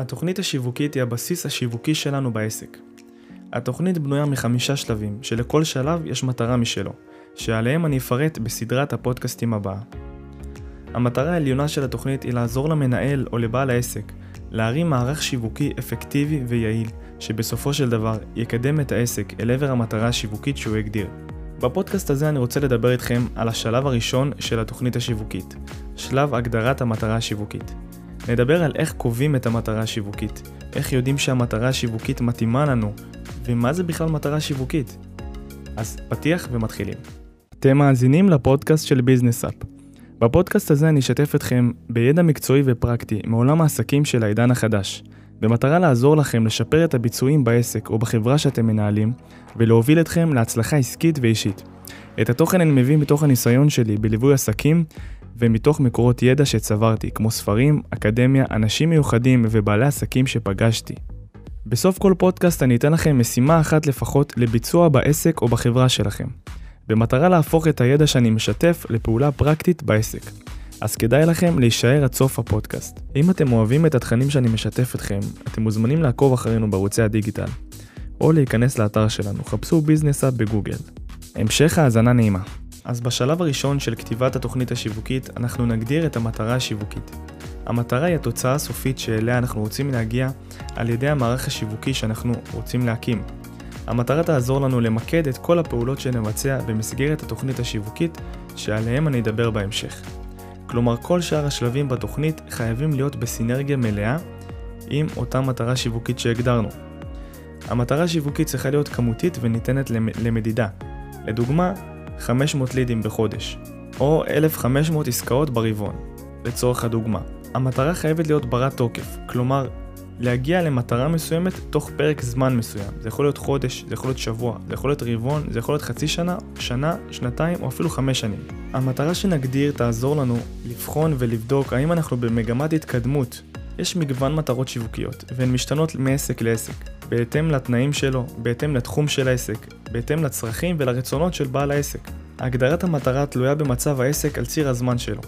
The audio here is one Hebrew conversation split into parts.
התוכנית השיווקית היא הבסיס השיווקי שלנו בעסק. התוכנית בנויה מחמישה שלבים, שלכל שלב יש מטרה משלו, שעליהם אני אפרט בסדרת הפודקאסטים הבאה. המטרה העליונה של התוכנית היא לעזור למנהל או לבעל העסק להרים מערך שיווקי אפקטיבי ויעיל, שבסופו של דבר יקדם את העסק אל עבר המטרה השיווקית שהוא הגדיר. בפודקאסט הזה אני רוצה לדבר איתכם על השלב הראשון של התוכנית השיווקית, שלב הגדרת המטרה השיווקית. נדבר על איך קובעים את המטרה השיווקית, איך יודעים שהמטרה השיווקית מתאימה לנו, ומה זה בכלל מטרה שיווקית. אז פתיח ומתחילים. אתם מאזינים לפודקאסט של ביזנס אפ. בפודקאסט הזה אני אשתף אתכם בידע מקצועי ופרקטי מעולם העסקים של העידן החדש, במטרה לעזור לכם לשפר את הביצועים בעסק או בחברה שאתם מנהלים, ולהוביל אתכם להצלחה עסקית ואישית. את התוכן אני מביא מתוך הניסיון שלי בליווי עסקים ומתוך מקורות ידע שצברתי, כמו ספרים, אקדמיה, אנשים מיוחדים ובעלי עסקים שפגשתי. בסוף כל פודקאסט אני אתן לכם משימה אחת לפחות לביצוע בעסק או בחברה שלכם, במטרה להפוך את הידע שאני משתף לפעולה פרקטית בעסק. אז כדאי לכם להישאר עד סוף הפודקאסט. אם אתם אוהבים את התכנים שאני משתף אתכם, אתם מוזמנים לעקוב אחרינו בערוצי הדיגיטל, או להיכנס לאתר שלנו, חפשו ביזנס אפ בגוגל. המשך האזנה נעימה. אז בשלב הראשון של כתיבת התוכנית השיווקית, אנחנו נגדיר את המטרה השיווקית. המטרה היא התוצאה הסופית שאליה אנחנו רוצים להגיע על ידי המערך השיווקי שאנחנו רוצים להקים. המטרה תעזור לנו למקד את כל הפעולות שנבצע במסגרת התוכנית השיווקית שעליהם אני אדבר בהמשך. כלומר כל שאר השלבים בתוכנית חייבים להיות בסינרגיה מלאה עם אותה מטרה שיווקית שהגדרנו. המטרה השיווקית צריכה להיות כמותית וניתנת למדידה. לדוגמה, 500 לידים בחודש, או 1,500 עסקאות ברבעון, לצורך הדוגמה. המטרה חייבת להיות ברת תוקף, כלומר, להגיע למטרה מסוימת תוך פרק זמן מסוים. זה יכול להיות חודש, זה יכול להיות שבוע, זה יכול להיות רבעון, זה יכול להיות חצי שנה, שנה, שנתיים או אפילו חמש שנים. המטרה שנגדיר תעזור לנו לבחון ולבדוק האם אנחנו במגמת התקדמות. יש מגוון מטרות שיווקיות, והן משתנות מעסק לעסק, בהתאם לתנאים שלו, בהתאם לתחום של העסק, בהתאם לצרכים ולרצונות של בעל העסק. הגדרת המטרה תלויה במצב העסק על ציר הזמן שלו,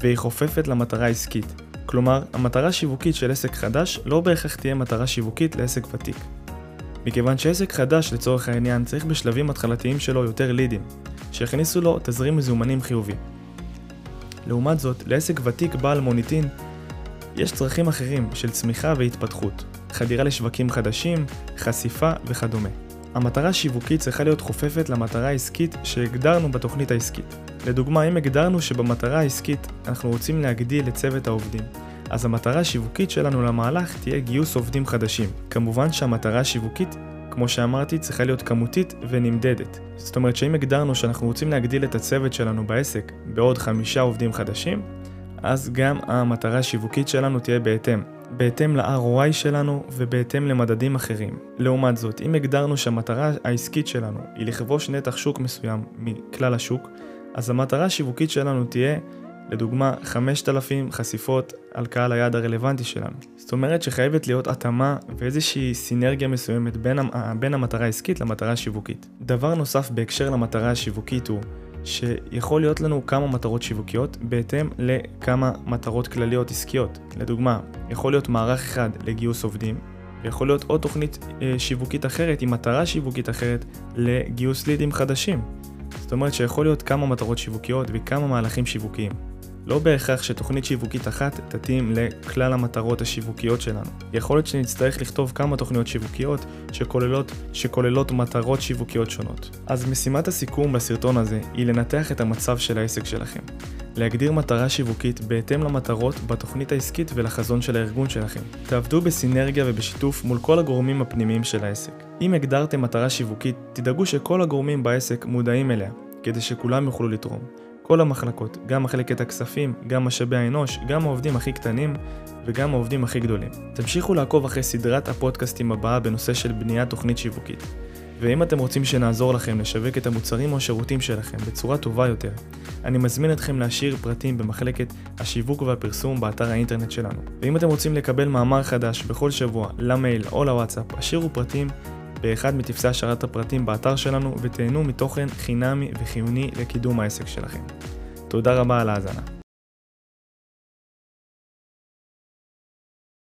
והיא חופפת למטרה העסקית. כלומר, המטרה השיווקית של עסק חדש לא בהכרח תהיה מטרה שיווקית לעסק ותיק. מכיוון שעסק חדש לצורך העניין צריך בשלבים התחלתיים שלו יותר לידים, שיכניסו לו תזרים מזומנים חיובי. לעומת זאת, לעסק ותיק בעל מוניטין יש צרכים אחרים של צמיחה והתפתחות, חדירה לשווקים חדשים, חשיפה וכדומה. המטרה השיווקית צריכה להיות חופפת למטרה העסקית שהגדרנו בתוכנית העסקית. לדוגמה, אם הגדרנו שבמטרה העסקית אנחנו רוצים להגדיל את צוות העובדים, אז המטרה השיווקית שלנו למהלך תהיה גיוס עובדים חדשים. כמובן שהמטרה השיווקית, כמו שאמרתי, צריכה להיות כמותית ונמדדת. זאת אומרת שאם הגדרנו שאנחנו רוצים להגדיל את הצוות שלנו בעסק בעוד חמישה עובדים חדשים, אז גם המטרה השיווקית שלנו תהיה בהתאם. בהתאם ל-ROI שלנו ובהתאם למדדים אחרים. לעומת זאת, אם הגדרנו שהמטרה העסקית שלנו היא לכבוש נתח שוק מסוים מכלל השוק, אז המטרה השיווקית שלנו תהיה, לדוגמה, 5,000 חשיפות על קהל היעד הרלוונטי שלנו. זאת אומרת שחייבת להיות התאמה ואיזושהי סינרגיה מסוימת בין, בין המטרה העסקית למטרה השיווקית. דבר נוסף בהקשר למטרה השיווקית הוא שיכול להיות לנו כמה מטרות שיווקיות בהתאם לכמה מטרות כלליות עסקיות. לדוגמה, יכול להיות מערך אחד לגיוס עובדים, ויכול להיות עוד תוכנית אה, שיווקית אחרת עם מטרה שיווקית אחרת לגיוס לידים חדשים. זאת אומרת שיכול להיות כמה מטרות שיווקיות וכמה מהלכים שיווקיים. לא בהכרח שתוכנית שיווקית אחת תתאים לכלל המטרות השיווקיות שלנו. יכול להיות שנצטרך לכתוב כמה תוכניות שיווקיות שכוללות, שכוללות מטרות שיווקיות שונות. אז משימת הסיכום בסרטון הזה היא לנתח את המצב של העסק שלכם. להגדיר מטרה שיווקית בהתאם למטרות בתוכנית העסקית ולחזון של הארגון שלכם. תעבדו בסינרגיה ובשיתוף מול כל הגורמים הפנימיים של העסק. אם הגדרתם מטרה שיווקית, תדאגו שכל הגורמים בעסק מודעים אליה, כדי שכולם יוכלו לתרום. כל המחלקות, גם מחלקת הכספים, גם משאבי האנוש, גם העובדים הכי קטנים וגם העובדים הכי גדולים. תמשיכו לעקוב אחרי סדרת הפודקאסטים הבאה בנושא של בניית תוכנית שיווקית. ואם אתם רוצים שנעזור לכם לשווק את המוצרים או השירותים שלכם בצורה טובה יותר, אני מזמין אתכם להשאיר פרטים במחלקת השיווק והפרסום באתר האינטרנט שלנו. ואם אתם רוצים לקבל מאמר חדש בכל שבוע למייל או לוואטסאפ, השאירו פרטים באחד מטפסי השארת הפרטים באתר שלנו ותהנו מתוכן חינמי וחיוני לקידום העסק שלכם. תודה רבה על ההאזנה.